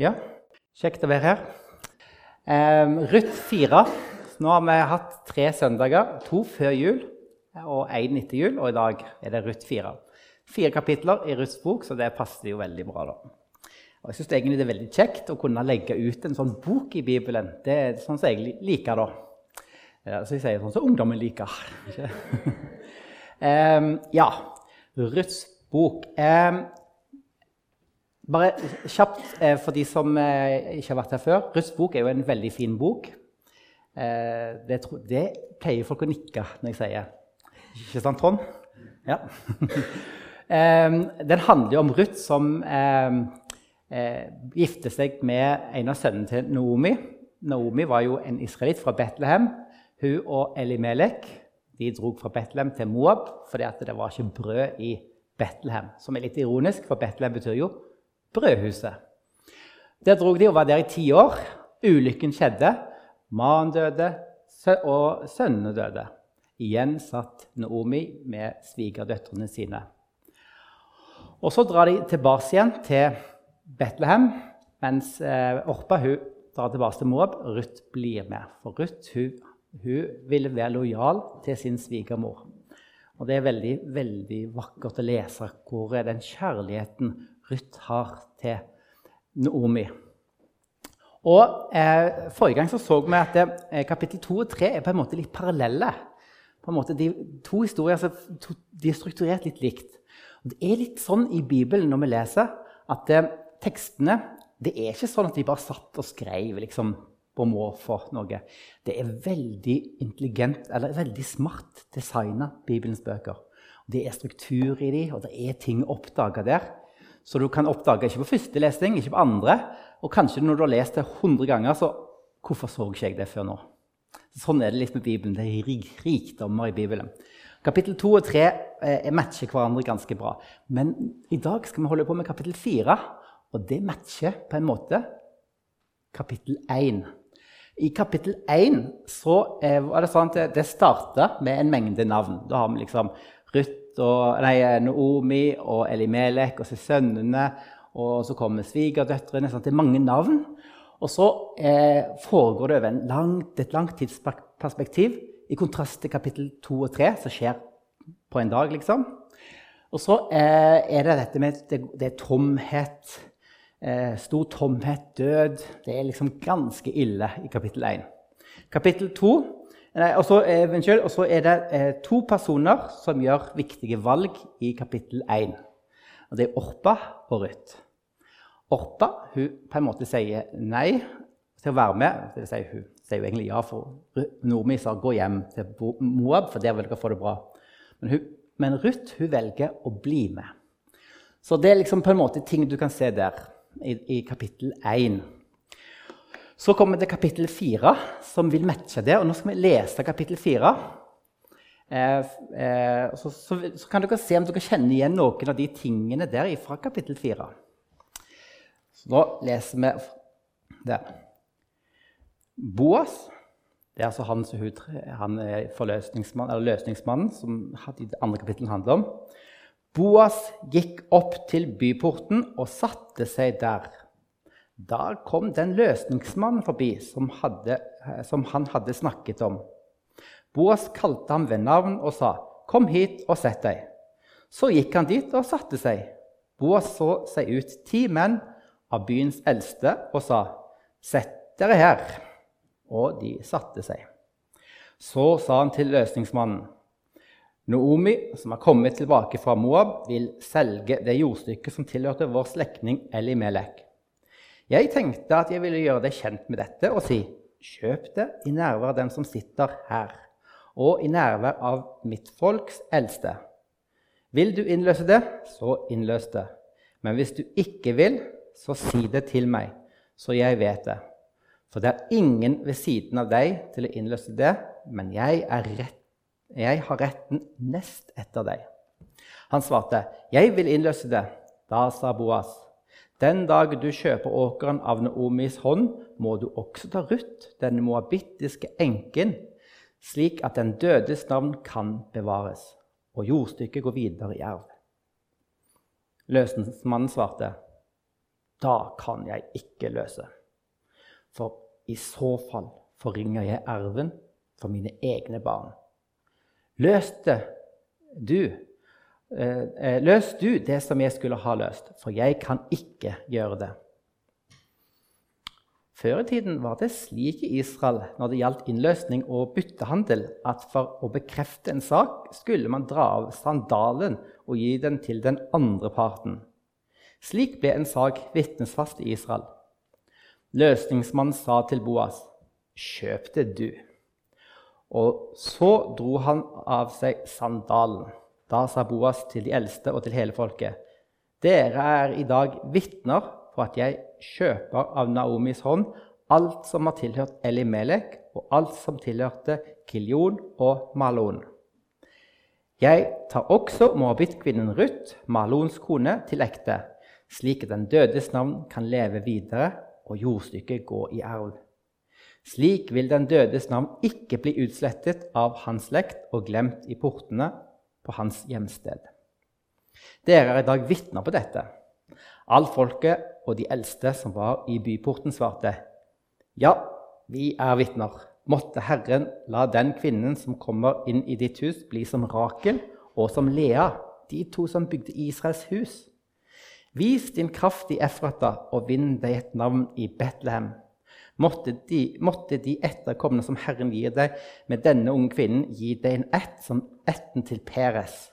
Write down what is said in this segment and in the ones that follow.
Ja, kjekt å være her. Um, Ruth 4. Nå har vi hatt tre søndager. To før jul og én etter jul. Og i dag er det Ruth 4. Fire kapitler i Ruths bok, så det passer jo veldig bra. da. Og jeg syns egentlig det er veldig kjekt å kunne legge ut en sånn bok i Bibelen. Det er sånn som jeg liker, da. Så jeg sier sånn som ungdommen liker. um, ja, Ruths bok. Um, bare kjapt eh, for de som eh, ikke har vært her før. Ruths bok er jo en veldig fin bok. Eh, det, det, pleier folk å nikke når jeg sier. Ikke sant, Trond? Ja. den handler jo om Ruth som gifter seg med en av sønnene til Naomi. Naomi var jo en israelitt fra Betlehem. Hun og Elimelek de dro fra Betlehem til Moab fordi det var ikke brød i Betlehem. Som er litt ironisk, for Betlehem betyr jo brødhuset. Der dro de og var der i ti år. Ulykken skjedde. Mannen døde, og sønnene døde. Igjen satt Naomi med svigerdøtrene sine. Og Så drar de tilbake igjen til Betlehem, mens eh, Orpa hun drar tilbake til Moab. Ruth blir med. For Ruth hun, hun ville være lojal til sin svigermor. Og Det er veldig, veldig vakkert å lese hvor den kjærligheten Ruth har til Naomi. Og eh, Forrige gang så, så vi at eh, kapittel 2 og 3 er på en måte litt parallelle. På en måte, de to historier altså, de er strukturert litt likt. Og det er litt sånn i Bibelen når vi leser, at eh, tekstene det er ikke sånn at de bare satt og skrev liksom, på måfå noe. Det er veldig intelligent, eller veldig smart designa, Bibelens bøker. Det er struktur i dem, og det er ting å der. Så du kan oppdage ikke på første lesning, ikke på andre. Og kanskje når du har lest det 100 ganger, så Hvorfor så ikke jeg det før nå? Sånn er det litt med Bibelen. Det er rikdommer i Bibelen. Kapittel 2 og 3 eh, matcher hverandre ganske bra. Men i dag skal vi holde på med kapittel 4, og det matcher på en måte kapittel 1. I kapittel 1 så eh, var det sånn at det starta med en mengde navn. Da har vi liksom Ruth og, nei, Naomi og Elimelek og så sønnene. Og så kommer svigerdøtrene. Sånn, det er mange navn. Og så eh, foregår det over langt, et langt tidsperspektiv, i kontrast til kapittel 2 og 3, som skjer på en dag, liksom. Og så eh, er det dette med det, det er tomhet. Eh, stor tomhet, død. Det er liksom ganske ille i kapittel 1. Kapittel 2 og så er det eh, to personer som gjør viktige valg i kapittel 1. Og det er Orpa og Ruth. Orpa hun på en måte sier nei til å være med. Det vil si, hun sier jo egentlig ja, for Nordmi sa gå hjem til Moab, for der vil dere få det bra. Men, hun, men Ruth hun velger å bli med. Så det er liksom på en måte ting du kan se der i, i kapittel 1. Så kommer det kapittel 4, som vil matche det. Og nå skal vi lese kapittel 4. Eh, eh, så, så, så, kan dere se om dere kjenner igjen noen av de tingene der fra kapittel 4. Så nå leser vi det. Boas det er altså han, han forløsningsmann, løsningsmannen som de andre kapitlene handler om. Boas gikk opp til byporten og satte seg der. Da kom den løsningsmannen forbi som, hadde, som, han hadde snakket om. Boas kalte ham ved navn og sa, 'Kom hit og sett deg.' Så gikk han dit og satte seg. Boas så seg ut ti menn av byens eldste og sa, 'Sett dere her.' Og de satte seg. Så sa han til løsningsmannen, 'Noomi, som har kommet tilbake fra Moab, vil selge det jordstykket som tilhørte vår slektning Elimelek.' Jeg tenkte at jeg ville gjøre deg kjent med dette og si kjøp det i nærvær av dem som sitter her, og i nærvær av mitt folks eldste. Vil du innløse det, så innløs det. Men hvis du ikke vil, så si det til meg, så jeg vet det. For det er ingen ved siden av deg til å innløse det, men jeg, rett, jeg har retten nest etter deg. Han svarte, 'Jeg vil innløse det.' Da sa Boas, den dag du kjøper åkeren av Naomis hånd, må du også ta Ruth, den moabittiske enken, slik at den dødes navn kan bevares, og jordstykket går videre i arv. Løsningsmannen svarte, da kan jeg ikke løse. For i så fall forringer jeg arven for mine egne barn. Løste du eh, eh, Løs du det som jeg skulle ha løst, for jeg kan ikke gjøre det. Før i tiden var det slik i Israel når det gjaldt innløsning og byttehandel, at for å bekrefte en sak skulle man dra av sandalen og gi den til den andre parten. Slik ble en sak vitnesfast i Israel. Løsningsmannen sa til Boas, 'Kjøp det, du.' Og så dro han av seg sandalen. Da sa Boas til de eldste og til hele folket, 'Dere er i dag vitner for at jeg kjøper av Naomis hånd alt som har tilhørt Elimelek, og alt som tilhørte Kiljon og Malon. Jeg tar også Moabit-kvinnen Ruth, Malons kone, til ekte, slik at den dødes navn kan leve videre og jordstykket gå i arv. Slik vil den dødes navn ikke bli utslettet av hans slekt og glemt i portene på hans hjemsted. Dere er i dag vitner på dette. Alt folket og de eldste som var i byporten, svarte, Ja, vi er vitner. Måtte Herren la den kvinnen som kommer inn i ditt hus, bli som Rakel og som Lea, de to som bygde Israels hus. Vis din kraft i Efrata og vinn deg et navn i Betlehem. Måtte de, måtte de etterkommende som Herren gir deg med denne unge kvinnen, gi deg en ett som etten til Peres,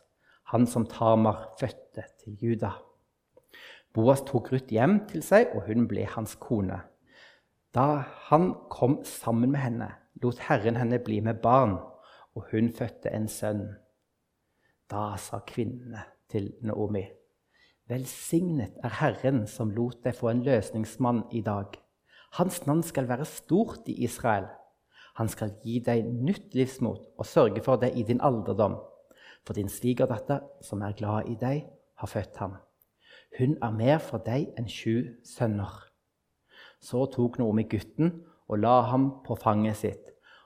han som Tamar fødte til Juda. Boas tok Ruth hjem til seg, og hun ble hans kone. Da han kom sammen med henne, lot Herren henne bli med barn, og hun fødte en sønn. Da sa kvinnene til Naomi.: Velsignet er Herren som lot deg få en løsningsmann i dag. Hans navn skal være stort i Israel. Han skal gi deg nytt livsmot og sørge for deg i din alderdom. For din svigerdatter, som er glad i deg, har født ham. Hun er mer for deg enn sju sønner. Så tok Naomi gutten og la ham på fanget sitt,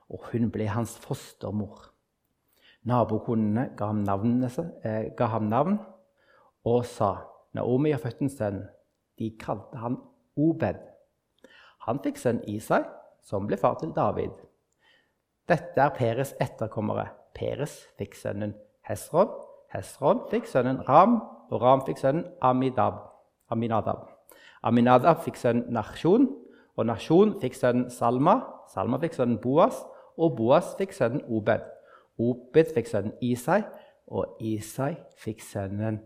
og hun ble hans fostermor. Nabokonene ga eh, ga ham navn og sa Naomi har født en sønn. De kalte han Obed. Han fikk sønn Isai, som ble far til David. Dette er Peres etterkommere. Peres fikk sønnen Hesron. Hesron fikk sønnen Ram, og Ram fikk sønnen Amidab, Aminadab. Aminadab fikk sønnen Nasjon, og Nasjon fikk sønnen Salma. Salma fikk sønnen Boas, og Boas fikk sønnen Obed. Obed fikk sønnen Isai, og Isai fikk sønnen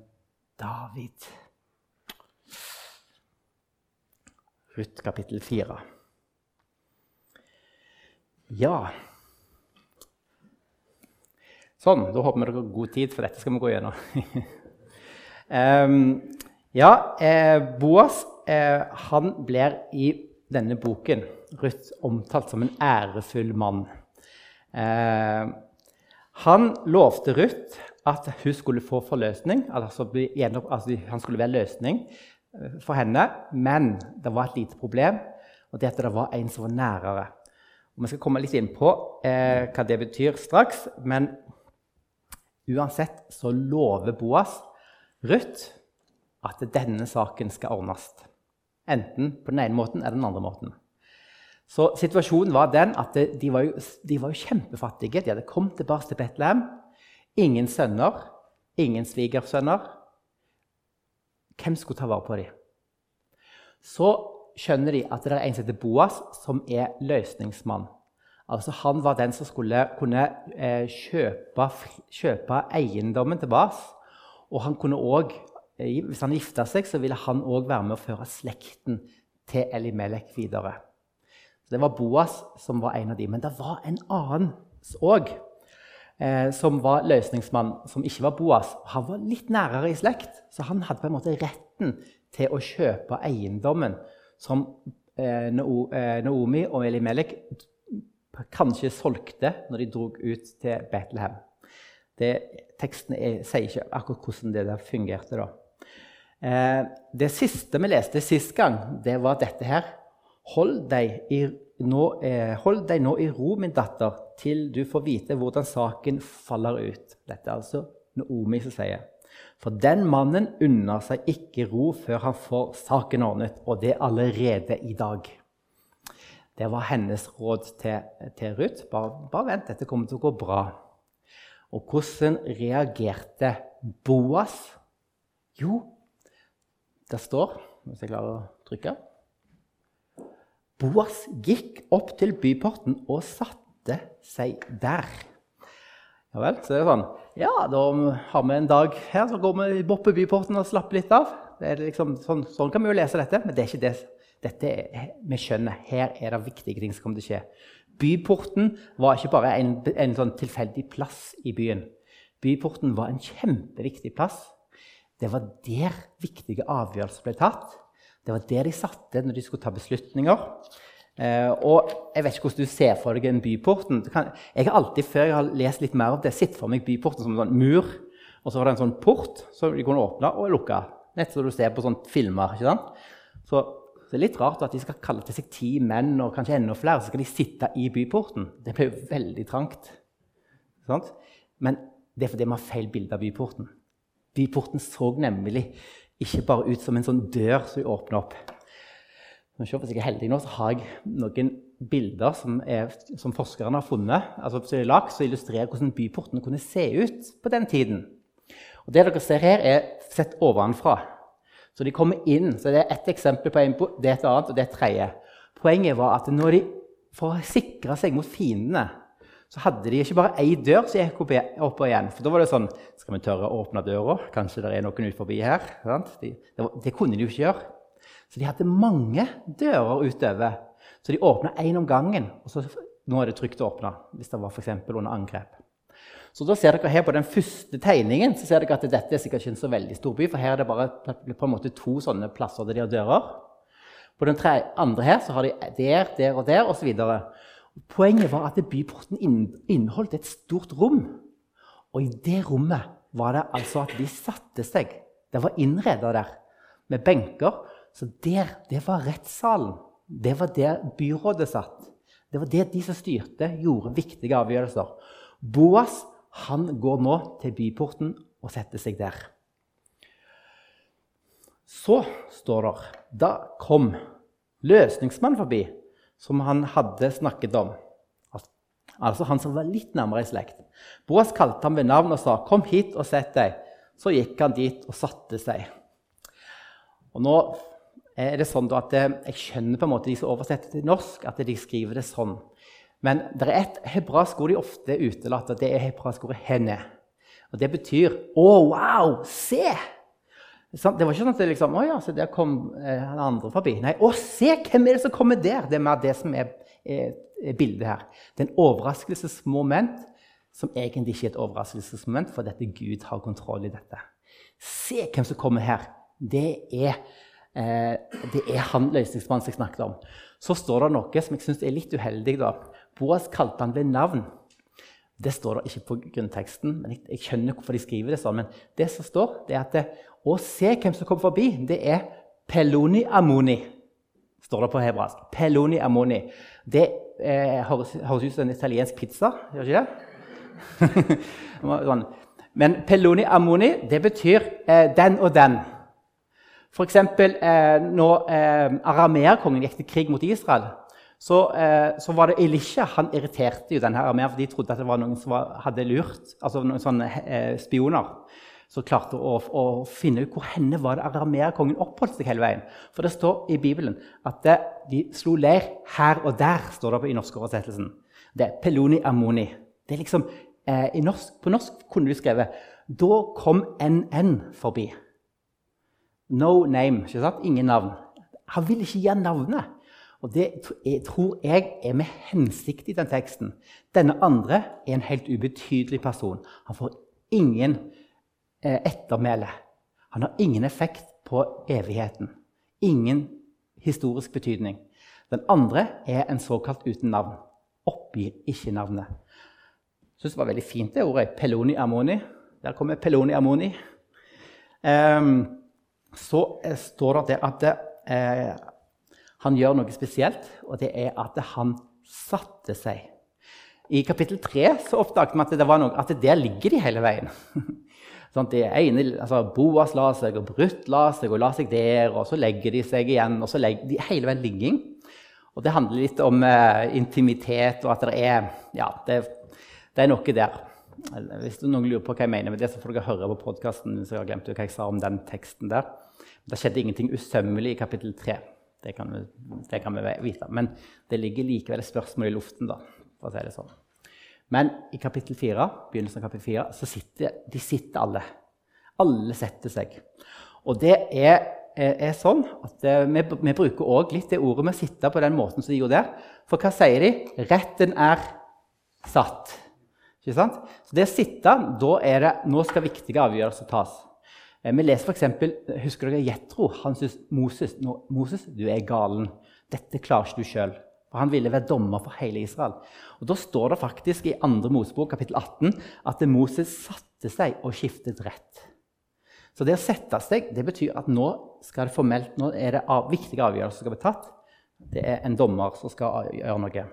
David. Ruth kapittel 4. Ja Sånn, da håper vi dere har god tid, for dette skal vi gå gjennom. Um, ja, eh, Boas eh, han blir i denne boken Ruth omtalt som en ærefull mann. Eh, han lovte Ruth at hun skulle få forløsning, altså, altså han skulle være løsning for henne, men det var et lite problem, og det at det var en som var nærere. Og vi skal komme litt inn på eh, hva det betyr straks, men uansett så lover Boas Ruth at denne saken skal ordnes. Enten på den ene måten eller den andre måten. Så situasjonen var den at de var jo, de var jo kjempefattige. De hadde kommet tilbake til Betlehem. Ingen sønner, ingen svigersønner. Hvem skulle ta vare på dem? Så skjønner de at det er en som heter Boas, som er løsningsmann. Altså Han var den som skulle kunne eh, kjøpe, kjøpe eiendommen tilbake og han kunne også, eh, hvis han gifta seg, så ville han òg være med å føre slekten til Elimelek videre. Så det var Boas som var en av dem. Men det var en annen òg eh, som var løsningsmann, som ikke var Boas. Han var litt nærere i slekt, så han hadde på en måte retten til å kjøpe eiendommen som eh, eh Naomi og Elimelek kanskje solgte når de dro ut til Betlehem. Det, teksten er, sier ikke akkurat hvordan det der fungerte. da. Eh, det siste vi leste sist gang, det var dette her. Hold deg, i, nå, eh, hold deg nå i ro, min datter, til du får vite hvordan saken faller ut. Dette er altså Naomi som sier. For den mannen unner seg ikke ro før han får saken ordnet, og det allerede i dag. Det var hennes råd til, til Ruth. Bare, bare vent, dette kommer til å gå bra. Og hvordan reagerte Boas? Jo, det står Hvis jeg klarer å trykke Boas gikk opp til byporten og satte seg der. Ja vel, så er det sånn Ja, da har vi en dag her, så går vi bort på byporten og slapper litt av. Liksom, sånn, sånn, kan vi jo lese dette, men det er ikke det. Dette vi skjønner her er det viktige ting som kommer til å skje. Byporten var ikke bare en, en sånn tilfeldig plass i byen. Byporten var en kjempeviktig plass. Det var der viktige avgjørelser ble tatt. Det var der de satte når de skulle ta beslutninger. Eh, og Jeg vet ikke hvordan du ser for deg en byporten. Kan, jeg har alltid, Før jeg har lest litt mer av det, sett for meg byporten som en sånn mur. Og så var det en sånn port som de kunne åpne og lukke. Nett som du ser på sånne filmer. ikke sant? Så, det er litt rart at de skal kalle til seg ti menn og kanskje enda flere. Så skal de sitte i byporten. Det blir jo veldig trangt. Sant? Men det er fordi vi har feil bilde av byporten. Byporten så nemlig ikke bare ut som en sånn dør som vi åpner opp. Hvis jeg er heldig nå, så har jeg noen bilder som, er, som forskerne har funnet, altså som er lagt, som illustrerer hvordan byportene kunne se ut på den tiden. Og Det dere ser her, er sett ovenfra. Så de kommer inn. så Det er ett eksempel på en, det er et annet, og det er et tredje. Poenget var at når de, for å sikre seg mot fiendene så hadde de ikke bare ei dør som gikk opp og igjen. For da var det sånn Skal vi tørre å åpne døra? Kanskje det er noen ut forbi her? De, det, det, kunne de jo ikke gjøre. Så de hadde mange dører utover. Så de åpna én om gangen. og så, Nå er det trygt å åpne hvis det var for under angrep. Så da ser dere her På den første tegningen så ser dere at dette er sikkert ikke en så veldig stor by. For her er det bare på en måte to sånne plasser der de har dører. På den andre her så har de der, der og der osv. Poenget var at byporten inneholdt et stort rom. Og i det rommet var det altså at de satte seg. Det var innreda der med benker. Så der, det var rettssalen. Det var der byrådet satt. Det var det de som styrte, gjorde viktige avgjørelser. Boas han går nå til byporten og setter seg der. Så står det Da kom løsningsmannen forbi som han hadde snakket om. Altså han som var litt nærmere i slekt. Boas kalte ham ved navn og sa, 'Kom hit og sett deg.' Så gikk han dit og satte seg. Og nå er det sånn at Jeg skjønner på en måte de som oversetter til norsk, at de skriver det sånn. Men det er et hebraisk ord de ofte utelater. Det er hebraisk ordet 'hene'. Og Det betyr 'Å, wow! Se!' Det var ikke sånn at det liksom, å ja, der kom eh, han andre forbi. Nei, å se, hvem er det som kommer der? Det er mer det som er, er, er bildet her. Det er en overraskelsesmoment som egentlig ikke er et overraskelsesmoment, for dette Gud har kontroll i dette. Se hvem som kommer her. Det er, eh, det er han løsningsmannen som jeg snakket om. Så står det noe som jeg syns er litt uheldig. da. Boas kalte han ved navn. Det står det ikke på grunnteksten, men jeg, jeg, skjønner hvorfor de skriver det sånn. Men det som står, det er at det, å se hvem som kommer forbi, det er peloni amoni. står det på hebraisk. Peloni amoni. Det eh, høres, ut som en italiensk pizza, gjør ikke det? Men peloni amoni, det betyr eh, den og den. F.eks. Eh, når eh, arameerkongen gikk til krig mot Israel så, eh, så, var det Elisha han irriterte jo denne arameeren, for de trodde at det var noen som var, hadde lurt, altså noen sånne eh, spioner som klarte å, å, finne ut hvor henne var det arameerkongen oppholdt seg hele veien. For det står i Bibelen at det, de slo leir her og der, står det på, i norskoversettelsen. Det er Peloni Amoni. Det er liksom, eh, norsk, På norsk kunne du skrevet Da kom NN forbi. No name. ikke sant? Ingen navn. Han vil ikke gi navnet. Og det tror jeg er med hensikt i den teksten. Denne andre er en helt ubetydelig person. Han får ingen eh, ettermæle. Han har ingen effekt på evigheten. Ingen historisk betydning. Den andre er en såkalt uten navn. Oppgir ikke navnet. Jeg syns det var veldig fint det ordet. Peloni Amoni. Der kommer Peloni Amoni. Um, så eh, står det at eh, han gjør noe spesielt, og det er at han satte seg. I kapittel 3 så oppdaget vi at, det var noe, at der ligger de hele veien. Sånn, det ene, altså Boas la seg, og Brutt la seg, og la seg der, og så legger de seg igjen. og så legger de Hele veien ligging. Og det handler litt om eh, intimitet, og at det er Ja, det, det er noe der. Hvis noen lurer på hva jeg mener med det, så får dere høre på podkasten. hvis jeg har glemt hva jeg sa om den teksten der. Det skjedde ingenting usømmelig i kapittel 3. Det kan, vi, det kan vi vite. Men det ligger likevel et spørsmål i luften, da, for å si det sånn. Men i kapittel 4, begynnelsen av kapittel 4, så sitter de sitter alle. Alle setter seg. Og det er, er, sånn at eh, vi, vi bruker òg litt det ordet med å sitte på den måten som de gjorde der. For hva sier de? Retten er satt. Ikke sant? Så det å sitte, da er det Nå skal viktige avgjørelser tas. Eh, vi leser f.eks. Husker dere Jetro? Han syns Moses, Moses, du er galen. Dette klarer ikke du sjøl. For han ville være dommer for hele Israel. Og Da står det faktisk i 2. Mosebok kapittel 18 at Moses satte seg og skiftet rett. Så det å sette seg det betyr at nå, skal det formelt, nå er det av, viktige avgjørelser som skal bli tatt. Det er en dommer som skal gjøre noe.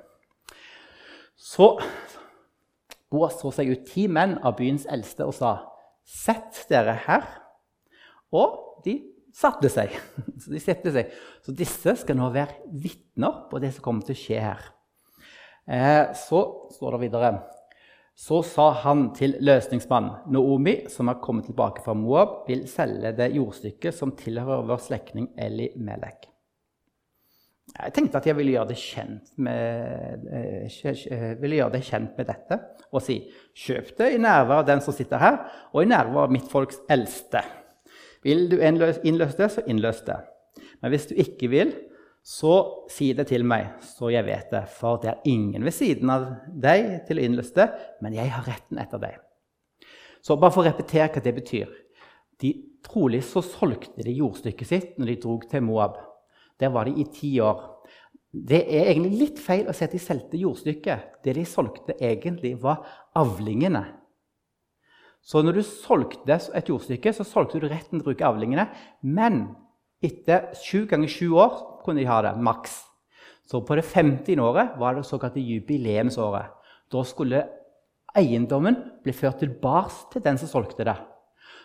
Så Boas så seg ut ti menn av byens eldste og sa, 'Sett dere her.' Og de satte seg. Så de satte seg. Så disse skal nå være vitner på det som kommer til å skje her. Eh, så står det videre Så sa han til løsningsmannen Noomi, som har kommet tilbake fra Moab, vil selge det jordstykket som tilhører vår slektning Eli Melek. Jeg tenkte at jeg ville gjøre det kjent med, eh, ville gjøre det kjent med dette og si kjøp det i nærvær av den som sitter her, og i nærvær av mitt folks eldste. Vil du innløse det, så innløs det. Men hvis du ikke vil, så si det til meg, så jeg vet det. For det er ingen ved siden av deg til å innløse det, men jeg har retten etter deg. Så bare for å repetere hva det betyr. De, trolig så solgte de jordstykket sitt når de dro til Moab. Der var de i ti år. Det er egentlig litt feil å si at de solgte jordstykket. Det de solgte, egentlig var avlingene så når du solgte et jordstykke, så solgte du retten til å bruke avlingene. Men etter sju ganger sju år kunne de ha det, maks. Så på det 50. året var det såkalte jubileumsåret. Da skulle eiendommen bli ført tilbake til den som solgte det.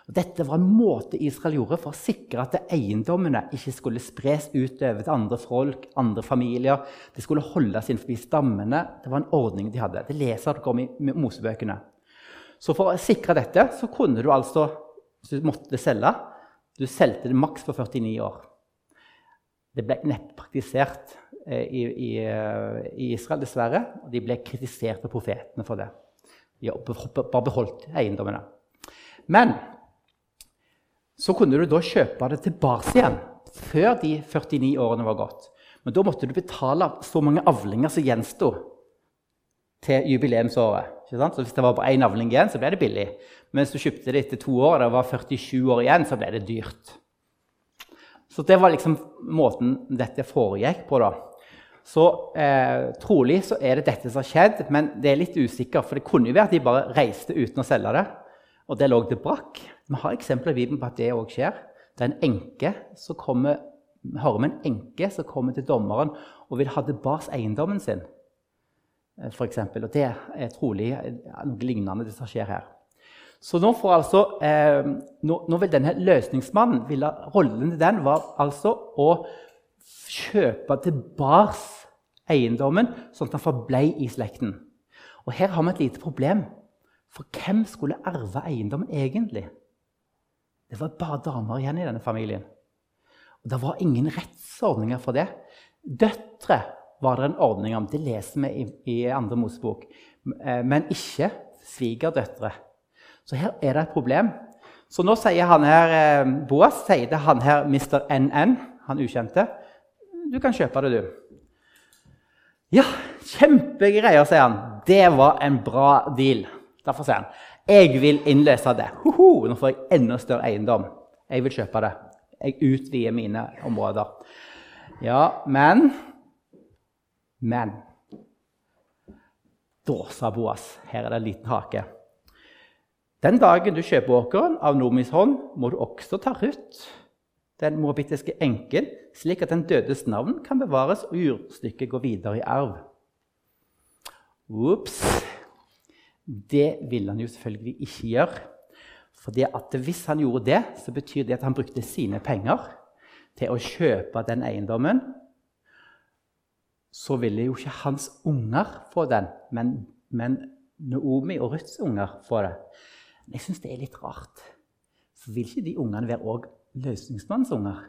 Og dette var en måte Israel gjorde for å sikre at eiendommene ikke skulle spres utover til andre folk, andre familier. De skulle holdes innenfor stammene. Det var en ordning de hadde. Det leser dere om i Mosebøkene. Så for å sikre dette så kunne du altså Hvis du måtte selge Du solgte det maks for 49 år. Det ble neppe praktisert eh, i, i, eh, i, Israel, dessverre. Og de ble kritisert av profetene for det. De bare beholdt eiendommene. Men så kunne du da kjøpe det tilbake igjen før de 49 årene var gått. Men da måtte du betale så mange avlinger som gjensto til jubileumsåret. Så Hvis det var på én avling igjen, så ble det billig. Men hvis du kjøpte det etter to år, og det var 47 år igjen, så ble det dyrt. Så det var liksom måten dette foregikk på. da. Så eh, trolig så er det dette som har skjedd, men det er litt usikkert. For det kunne jo være at de bare reiste uten å selge det, og det lå det brakk. Vi har eksempler i Bibelen på at det òg skjer. Det er en enke som kommer, hører om en enke som kommer til dommeren og vil ha tilbake eiendommen sin. Eh, eksempel. Og det er trolig noe lignende det som skjer her. Så nå, altså, eh, nå, nå vil denne løsningsmannen ville, Rollen til den var altså å kjøpe tilbake eiendommen, sånn at den forble i slekten. Og her har vi et lite problem. For hvem skulle arve eiendommen egentlig? Det var bare damer igjen i denne familien. Og Det var ingen rettsordninger for det. Døtre var det en ordning om. Det leser vi i, i andre Mosebok. Eh, men ikke svigerdøtre. Så her er det et problem. Så nå sier han her, eh, Boas sier det han her Mr. NN, han ukjente Du kan kjøpe det, du. Ja, kjempegreier, sier han. Det var en bra deal. Derfor sier han jeg vil innløse det. Hoho, nå får jeg enda større eiendom. Jeg vil kjøpe det. Jeg utvider mine områder. Ja, men men da sa Boas her er det en liten hake. Den dagen du kjøper åkeren av Nomis hånd, må du også ta Ruth, den moabittiske enken, slik at den dødes navn kan bevares og jordstykket går videre i arv. Ops. Det vil han jo selvfølgelig ikke gjøre. For Hvis han gjorde det, så betyr det at han brukte sine penger til å kjøpe den eiendommen. Så ville jo ikke hans unger få den, men, men Naomi og Ruths unger få det. Men jeg syns det er litt rart. For vil ikke de ungene være òg løsningsmannens unger?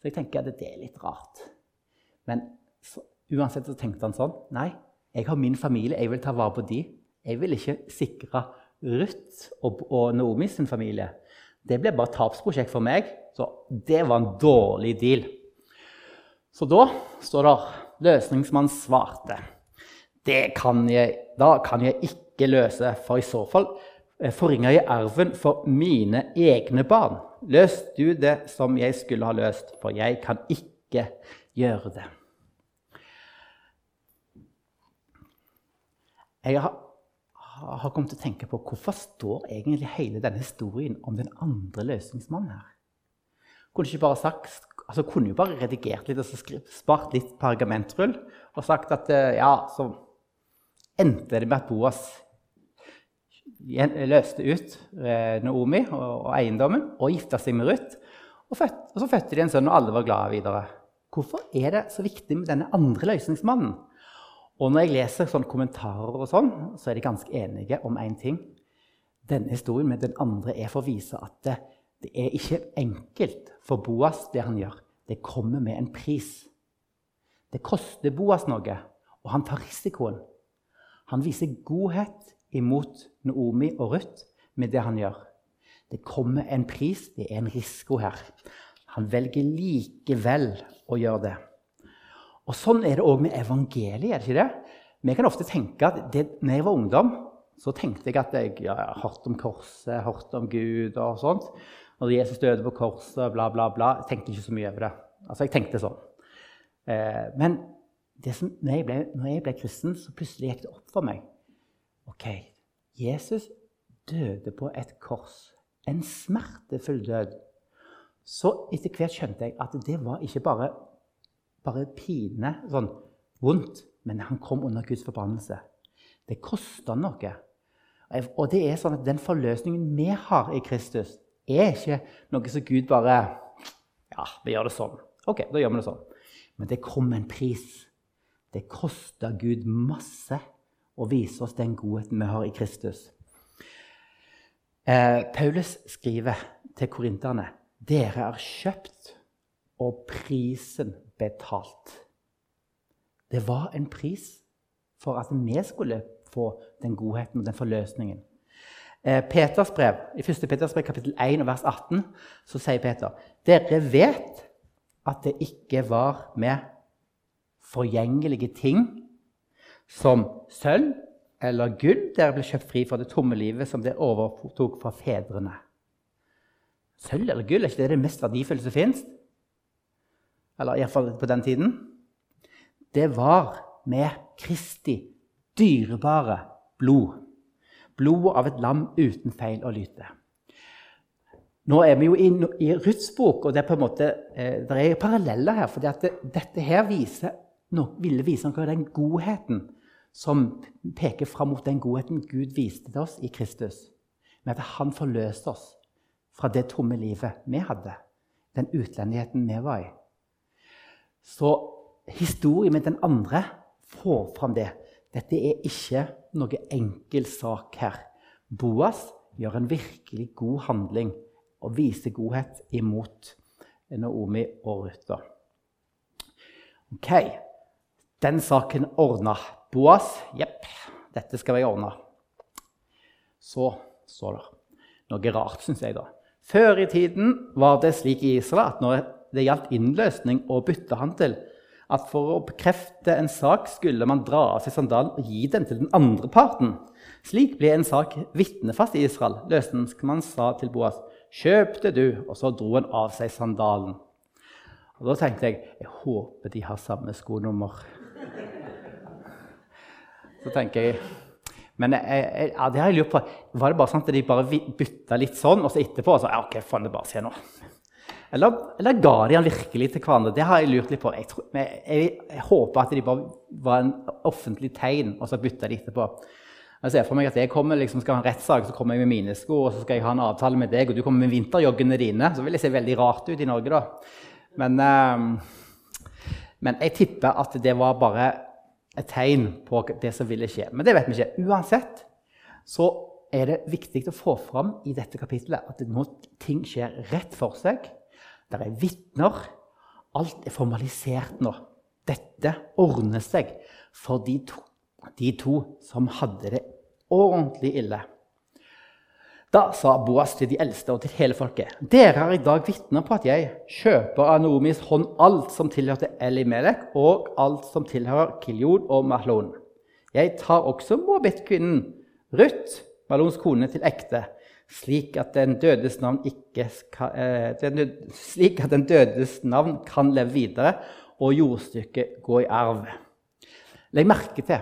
Så jeg tenker at det er litt rart. Men så, uansett så tenkte han sånn. Nei, jeg har min familie, jeg vil ta vare på de. Jeg vil ikke sikre Ruth og, og Naomi sin familie. Det ble bare tapsprosjekt for meg. Så det var en dårlig deal. Så da står det Løsningsmann svarte. Det kan jeg, da kan jeg ikke løse, for i så fall eh, forringer jeg arven for mine egne barn. Løs du det som jeg skulle ha løst, for jeg kan ikke gjøre det. Jeg har, har, kommet til å tenke på hvorfor står egentlig hele denne historien om den andre løsningsmannen her? Kunne ikke bare sagt, altså kunne jo bare redigert litt og spart litt pergamentrull og sagt at eh, ja, så endte det med at Boas løste ut eh, Naomi og, eiendommen og gifta seg med Ruth. Og, og, så fødte de en sønn, og alle var glade videre. Hvorfor er det så viktig med denne andre løsningsmannen? Og når jeg leser sånne kommentarer, og sånn, så er de ganske enige om én ting. Denne historien med den andre er for å vise at det, er ikke enkelt for Boas, det han gjør. Det kommer med en pris. Det koster Boas noe, og han tar risikoen. Han viser godhet imot Naomi og Ruth med det han gjør. Det kommer en pris, det er en risiko her. Han velger likevel å gjøre det. Og Sånn er det òg med evangeliet. er det ikke det? Vi kan ofte tenke at det, når jeg var ungdom, så tenkte jeg at jeg ja, hørte om korset, hørte om Gud og sånt. Når Jesus døde på korset, bla, bla, bla. Jeg tenkte ikke så mye over det. Altså, jeg tenkte sånn. Eh, men som, når, jeg ble, når, jeg ble, kristen, så plutselig gikk det opp for meg. Ok, Jesus døde på et kors. En smertefull død. Så etter hvert skjønte jeg at det var ikke bare bare pine, sånn vondt, men han kom under Guds forbannelse. Det kosta noe. Og det er sånn at den forløsningen vi har i Kristus, er ikke noe som Gud bare Ja, vi gjør det sånn. Ok, da gjør vi det sånn. Men det kom en pris. Det kosta Gud masse å vise oss den godheten vi har i Kristus. Eh, Paulus skriver til korinterne dere er kjøpt, og prisen betalt. Det var en pris for at vi skulle få den godheten og den forløsningen. Eh, Peters brev, I 1. Peters brev, kapittel 1, vers 18, så sier Peter dere vet at det ikke var med forgjengelige ting som sølv eller gull dere ble kjøpt fri fra det tomme livet som dere overtok fra fedrene. Sølv eller gull er ikke det det mest verdifulle som fins? eller iallfall på den tiden, det var med Kristi dyrebare blod. Blodet av et lam uten feil og lyte. Nå er vi jo i, i Ruths bok, og det er på en måte, eh, det er paralleller her. For det, dette her viser, no, ville vise noe av den godheten som peker fram mot den godheten Gud viste til oss i Kristus. Med at han forløste oss fra det tomme livet vi hadde. Den utlendigheten vi var i. Så historien med den andre får fram det. Dette er ikke noe enkel sak her. Boas gjør en virkelig god handling og viser godhet imot Naomi og Ruta. Ok, den saken ordna. Boas Jepp, dette skal jeg ordne. Så står det noe rart, syns jeg, da. Før i tiden var det slik i Israel at når det gjaldt innløsning og byttehandel. At for å bekrefte en sak skulle man dra av seg sandalen og gi den til den andre parten. Slik ble en sak vitnefast i Israel. Løsningsmannen sa til Boas, 'Kjøp det, du.' Og så dro han av seg sandalen. Og Da tenkte jeg jeg håper de har samme skonummer. Så tenker jeg Men jeg, jeg, ja, det har jeg lurt på. Var det bare sånn at de bare bytta litt sånn, og så etterpå så, ja, ok, faen, det bare skjer nå. Eller, eller, ga de han virkelig til hverandre? Det har jeg lurt litt på. Jeg, tror, jeg, jeg, jeg håper at de bare var en offentlig tegn, og så bytta de etterpå. Jeg ser for meg at jeg kommer, liksom, skal ha en rettssak, så kommer jeg med mine sko, og så skal jeg ha en avtale med deg, og du kommer med vinterjoggene dine. Så vil det se veldig rart ut i Norge, da. Men, eh, men jeg tipper at det var bare et tegn på det som ville skje. Men det vet vi ikke. Uansett så er det viktig å få fram i dette kapitlet at nå ting skjer rett for seg. Det er vitner. Alt er formalisert nå. Dette ordner seg for de to, de to som hadde det ordentlig ille. Da sa Boas til de eldste og til hele folket.: Dere har i dag vitner på at jeg kjøper av Noomis hånd alt som tilhørte Elimelek, og alt som tilhører Kiljod og Mahlon. Jeg tar også Moabit-kvinnen Ruth, Malons kone, til ekte, slik at den dødes navn, skal, eh, slik at den dødes navn kan leve videre, og jordstykket gå i arv. Legg merke til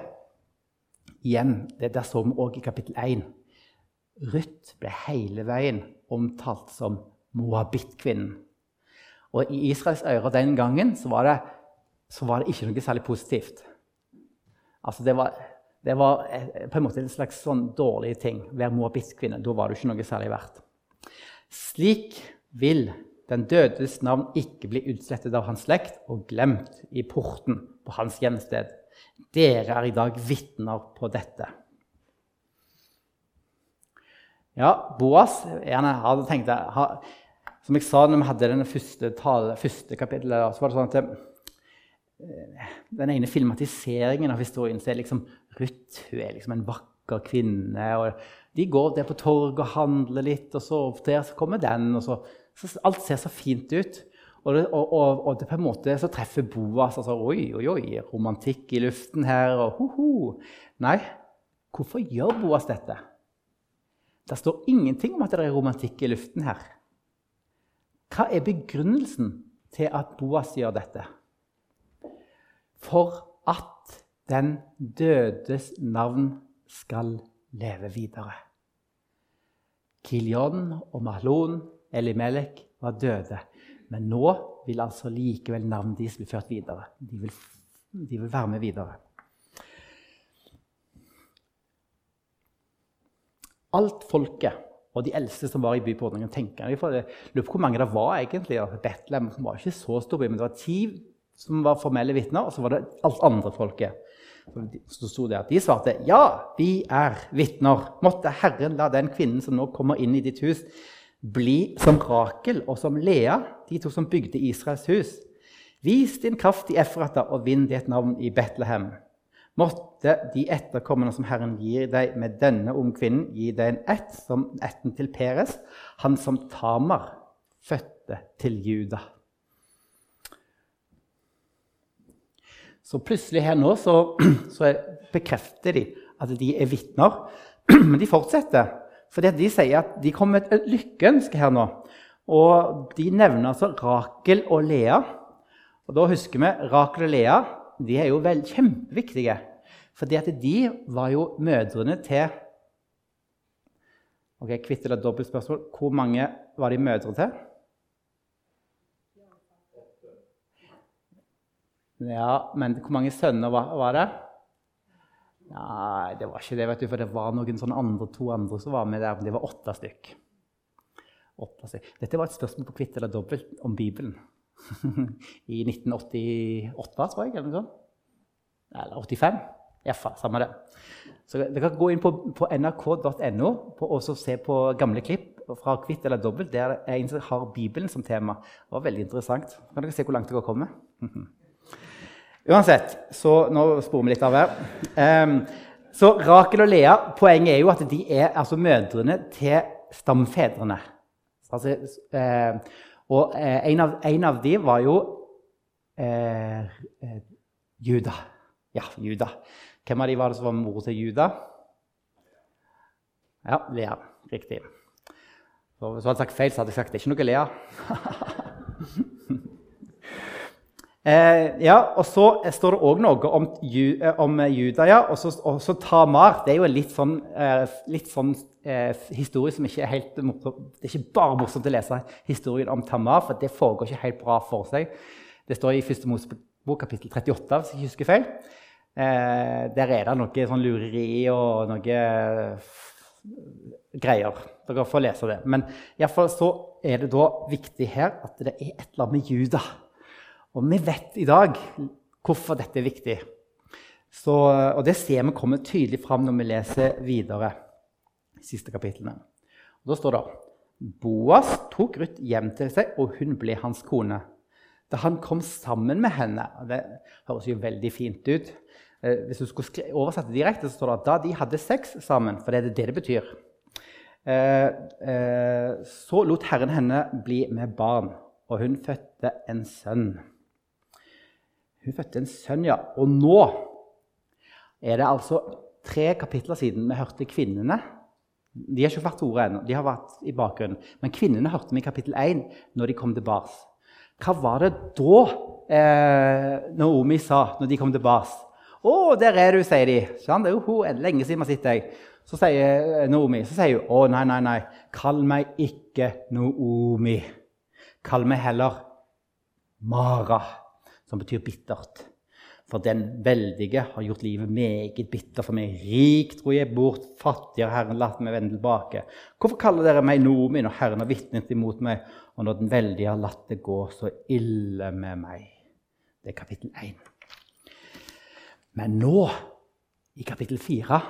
igjen, det der så vi òg i kapittel 1 Ruth ble hele veien omtalt som Moabit-kvinnen. Og i Israels ører den gangen så var, det, så var det ikke noe særlig positivt. Altså det var, det var eh, på en måte en slags sånn dårlig ting. Være moabittkvinne. Da var du ikke noe særlig verdt. Slik vil den dødes navn ikke bli utslettet av hans slekt og glemt i porten på hans hjemsted. Dere er i dag vitner på dette. Ja, Boas gjerne hadde tenkt ha, Som jeg sa når vi hadde denne første, tale, første kapittelet, så var det sånn at eh, den ene filmatiseringen av historien så er liksom Ruth hun er liksom en vakker kvinne. og De går der på torget og handler litt, og så der så kommer den. og så, så Alt ser så fint ut. Og, det, og, og, og det på en måte så treffer Boas altså, Oi, oi, oi, romantikk i luften her. og ho, ho. Nei, hvorfor gjør Boas dette? Det står ingenting om at det er romantikk i luften her. Hva er begrunnelsen til at Boas gjør dette? For at den dødes navn skal leve videre. Kiljon og Mahlon, Elimelek, var døde. Men nå vil altså likevel navnet deres bli ført videre. De vil, de vil være med videre. alt folket og de eldste som var i bypåordningen, tenker jeg, Lurer på hvor mange det var egentlig. Betlehem var ikke så stor by, men det var ti som var formelle vitner, og så var det alt andre folket. Så sto det at De svarte ja, vi er vitner. Måtte Herren la den kvinnen som nå kommer inn i ditt hus, bli som Rakel og som Lea, de to som bygde Israels hus. Vis din kraft i Efrata og vinn ditt navn i Betlehem. Måtte de etterkommende som Herren gir deg med denne ungkvinnen, gi deg en ett som etten til Peres, han som Tamar fødte til Juda. Så plutselig her nå så, så bekrefter de at de er vitner. Men de fortsetter. For de sier at de kommer med et lykkeønske her nå. Og de nevner altså Rakel og Lea. Og da husker vi Rakel og Lea de er jo vel kjempeviktige. Fordi de var jo mødrene til Ok, Kvitt eller dobbeltspørsmål. Hvor mange var de mødre til? Ja, men hvor mange sønner var, det? Nei, det var ikke det, vet du, for det var noen sånne andre, to andre som var med der. Men det var åtte stykk. åtte stykk. Dette var et spørsmål på kvitt eller dobbelt om Bibelen. I 1988, tror jeg. Eller noe sånt. Eller 85. Iallfall, samme det. Så Dere kan gå inn på, på nrk.no og se på gamle klipp fra Kvitt eller dobbelt. Der jeg har Bibelen som tema. Det var veldig interessant. Så kan dere se hvor langt dere kommer. Uansett, så nå sporer vi litt av her. Um, så Rakel og Lea, poenget er jo at de er altså mødrene til stamfedrene. Altså, eh, og eh, en, av, en, av, de var jo eh, eh Juda. Ja, Juda. Hvem av de var det som var mor til Juda? Ja, Lea. Riktig. Så hvis jeg hadde sagt feil, så hadde jeg sagt det er ikke noe Lea. eh, ja, og så står det òg noe om, ju, om, Juda. Og så Tamar. Det er jo en litt sånn, eh, litt sånn eh, historie som ikke er helt. Det er ikke bare morsomt å lese historien om Tamar, for det foregår ikke helt bra for seg. Det står i Første Mosebok kapittel 38, hvis jeg ikke husker feil. Eh, der er det noe sånn lureri og noe greier. Dere får lese det. Men iallfall så er det da viktig her at det er et eller annet med Juda. Og vi vet i dag hvorfor dette er viktig. Så, og det ser vi kommer tydelig fram når vi leser videre. de siste kapitlene. Og da står det Boas tok Ruth hjem til seg, og hun ble hans kone. Da han kom sammen med henne Det høres jo veldig fint ut. Eh, hvis du skulle oversette det direkte, så står det at da de hadde sex sammen, for det er det det betyr, eh, eh, så lot Herren henne bli med barn, og hun fødte en sønn. Hun fødte en sønn, ja. Og nå er det altså tre kapitler siden vi hørte kvinnene. De har ikke vært ordet ennå, de har vært i bakgrunnen. Men kvinnene hørte vi i kapittel 1 når de kom til bars. Hva var det da eh, Naomi sa når de kom til bars? 'Å, der er du', sier de. Sånn, det er jo lenge siden vi har sett deg. Så sier Naomi så sier hun, 'Å, nei, nei, nei. Kall meg ikke Naomi. Kall meg heller Mara', som betyr bittert. For den veldige har gjort livet meget bitter for meg. Rik dro jeg bort, fattig har Herren latt meg vende tilbake. Hvorfor kaller dere meg Nomi når Herren har vitnet imot meg, og når den veldige har latt det gå så ille med meg? Det er kapittel 1. Men nå, i kapittel 4,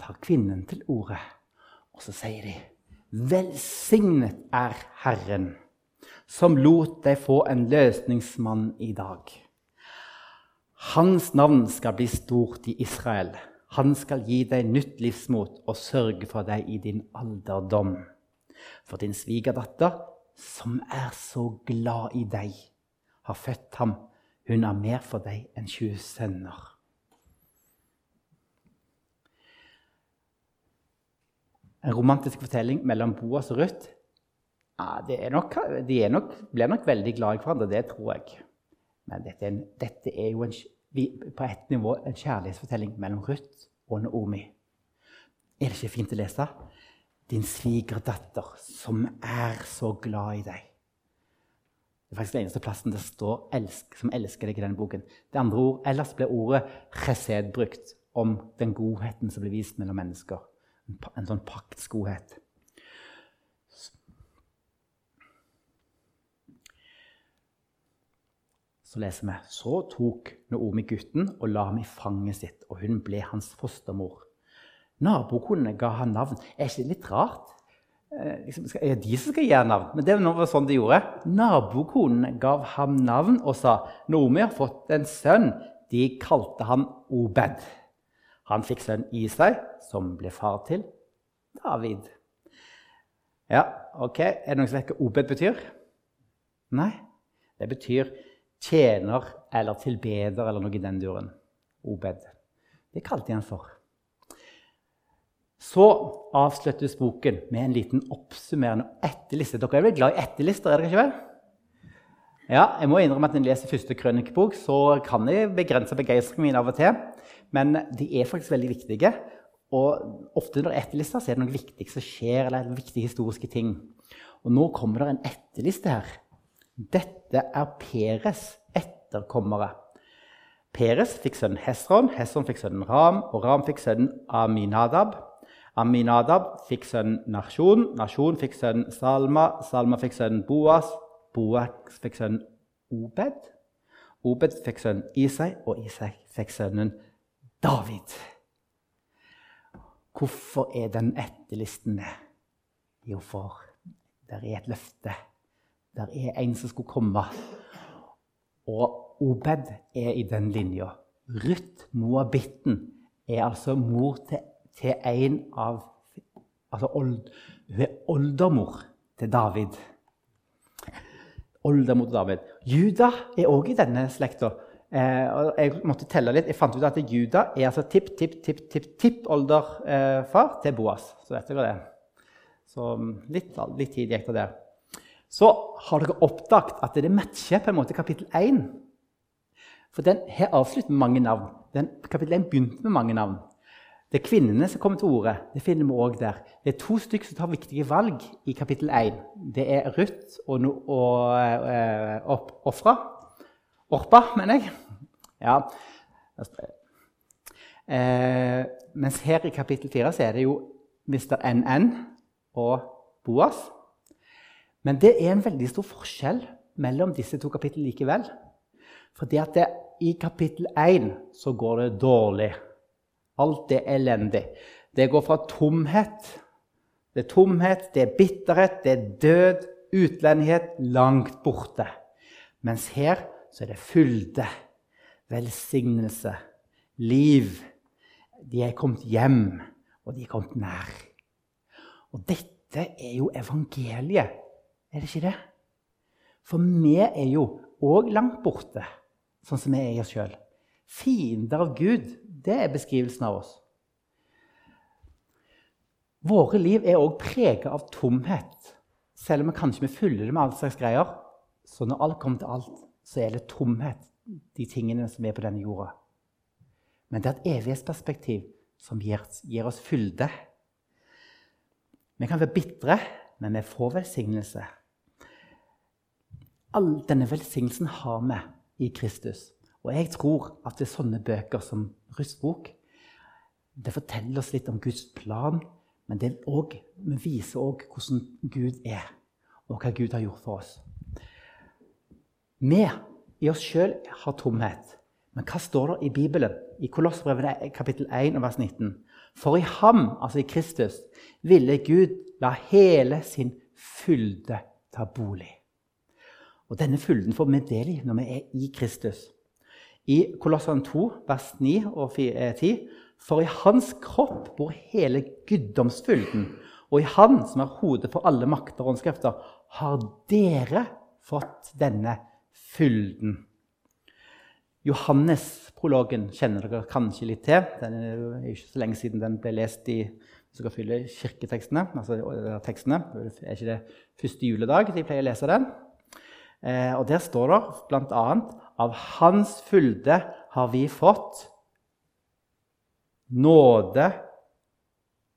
tar kvinnen til orde, og så sier de Velsignet er Herren, som lot deg få en løsningsmann i dag. Hans navn skal bli stort i Israel. Han skal gi deg nytt livsmot og sørge for deg i din alderdom. For din svigerdatter, som er så glad i deg, har født ham. Hun er mer for deg enn 20 sønner. en romantisk fortelling mellom Boas og Ruth ja, De nok, blir nok veldig glad i hverandre, det tror jeg. Men dette er, dette er jo en, på ett nivå en kjærlighetsfortelling mellom Ruth og Naomi. Er det ikke fint å lese? Din svigerdatter, som er så glad i deg. Det er faktisk den eneste plassen det står elsk, 'som elsker deg' i denne boken. Det andre ord, Ellers ble ordet chesed brukt om den godheten som blir vist mellom mennesker en sånn paktsgodhet. Så leser vi så tok Naomi gutten og la ham i fanget sitt, og hun ble hans fostermor. Nabokonene ga han navn. Er ikke det litt rart? Eh, liksom, er det de som skal gi ham navn? Men det var sånn de gjorde. Nabokonene gav ham navn og sa Naomi har fått en sønn. De kalte han Obed. Han fikk sønn Isai, som ble far til David. Ja, ok. Er det noen som vet hva Obed betyr? Nei. Det betyr tjener eller tilbeder eller noe i den duren. Obed. Det kalte han for. Så avsluttes boken med en liten oppsummerende etterliste. Dere er vel glad i etterlister? er dere ikke vel? Ja, jeg må innrømme at Når jeg leser første krønikebok, så kan jeg begrense begeistringen min av og til. Men de er faktisk veldig viktige. Og ofte når er etterlister, så er det noe viktig som skjer, eller viktige historiske ting. Og nå kommer det en etterliste her. Dette er Peres etterkommere. Peres fikk sønnen Hesron, Hesron fikk sønnen Ram, og Ram fikk sønnen Aminadab. Aminadab fikk sønnen Nasjon, Nasjon fikk sønnen Salma, Salma fikk sønnen Boas, Boas fikk sønnen Obed. Obed fikk sønnen Isai, og Isai fikk sønnen David. Hvorfor er den etterlisten med? Jo, for det er et løfte. Der er en som skulle komme. Og Obed er i den linja. Ruth, moabitten, er altså mor til, til en av altså old, Hun er oldemor til David. Oldemor til David. Juda er òg i denne slekta. Eh, jeg måtte telle litt. Jeg fant ut at Juda er altså tipp, tipp, tipp, tipp, tipp olderfar eh, til Boas. Så vet dere det. Så mm, litt, litt tid gikk det der. Så har dere oppdaget at det matcher på en måte kapittel 1. For den her avslutter med mange navn. Den, kapittel 1 begynte med mange navn. Det er kvinnene som kommer til orde. Det finner vi også der. Det er to stykker som tar viktige valg i kapittel 1. Det er Ruth og, no, og, og Ofra. Orpa, mener jeg. Ja. Eh, mens her i kapittel 4 så er det jo Mr. NN og Boas. Men det er en veldig stor forskjell mellom disse to kapitlene likevel. Fordi at det, i kapittel 1 så går det dårlig. Alt er elendig. Det går fra tomhet Det er tomhet, det er bitterhet, det er død, utlendighet langt borte. Mens her så er det fylde, velsignelse, liv. De er kommet hjem, og de er kommet nær. Og dette er jo evangeliet, er det ikke det? For vi er jo òg langt borte, sånn som vi er i oss sjøl. Fiender av Gud, det er beskrivelsen av oss. Våre liv er òg prega av tomhet, selv om vi kanskje fyller det med all slags greier. Så når alt kommer til alt, så er det tomhet, de tingene som er på denne jorda. Men det er et evighetsperspektiv som gir, gir oss fylde. Vi kan være bitre, men vi får velsignelse. All denne velsignelsen har vi i Kristus. Og jeg tror at det er sånne bøker som Rustbok det forteller oss litt om Guds plan, men det også, vi viser òg hvordan Gud er, og hva Gud har gjort for oss. Vi i oss sjøl har tomhet. Men hva står det i Bibelen? I Kolossbrevet kapittel 1 vers 19. For i ham, altså i Kristus, ville Gud la hele sin fylde ta bolig. Og Denne fylden får vi del i når vi er i Kristus. I Kolossene 2, vers 9 og 10.: eh, For i hans kropp bor hele guddomsfylden, og i han, som er hodet for alle makter og åndskrefter, har dere fått denne fylden. Johannes-prologen kjenner dere kanskje litt til. Den er ikke så lenge siden den ble lest i hvis dere fyller kirketekstene. altså tekstene. Det er ikke det første juledag de pleier å lese den. Eh, og Der står det bl.a.: Av Hans fylde har vi fått nåde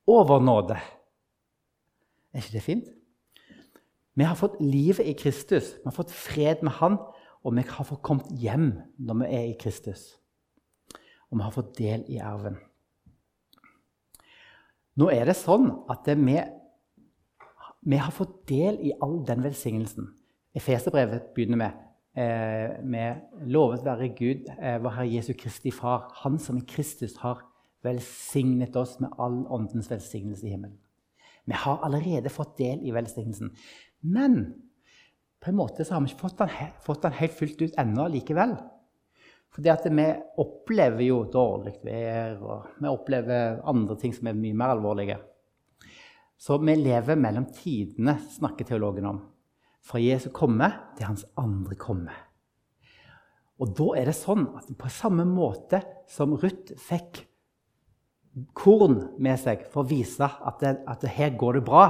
over nåde. Er ikke det fint? Vi har fått livet i Kristus. Vi har fått fred med Han, og vi har fått kommet hjem når vi er i Kristus. Og vi har fått del i arven. Nå er det sånn at vi, vi har fått del i all den velsignelsen. Efeserbrevet begynner med eh, med 'Lovet være Gud, eh, vår Herre Jesu Kristi Far', Han som i Kristus har velsignet oss med all åndens velsignelse i himmelen. Vi har allerede fått del i velsignelsen. Men på en måte så har vi ikke fått den, fått den helt fullt ut ennå likevel. Fordi at vi opplever jo dårlig vær, og vi opplever andre ting som er mye mer alvorlige. Så vi lever mellom tidene, snakker teologen om. Fra Jesu komme til hans andre komme. Og da er det sånn at på samme måte som Ruth fikk korn med seg for å vise at, det, at det her går det bra,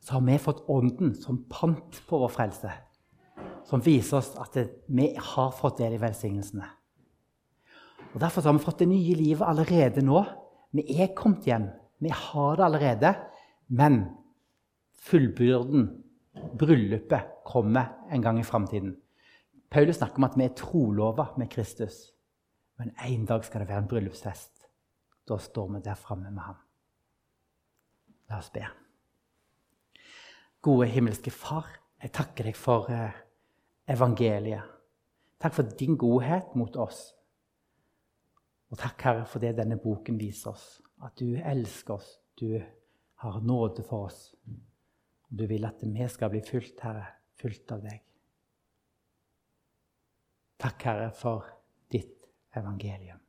så har vi fått Ånden som pant på vår frelse. Som viser oss at det, vi har fått del i velsignelsene. Og Derfor har vi fått det nye livet allerede nå. Vi er kommet hjem. Vi har det allerede. Men fullbyrden, bryllupet, kommer en gang i framtiden. Paulus snakker om at vi er trolova med Kristus. Men en dag skal det være en bryllupsfest. Da står vi der framme med ham. La oss be. Gode himmelske Far, jeg takker deg for eh, evangeliet. Takk for din godhet mot oss. Og takk, Herre, for det denne boken viser oss. At du elsker oss, du har nåde for oss. Du vil at vi skal bli fylt, Herre, fylt av deg. Takk, Herre, for ditt evangelium.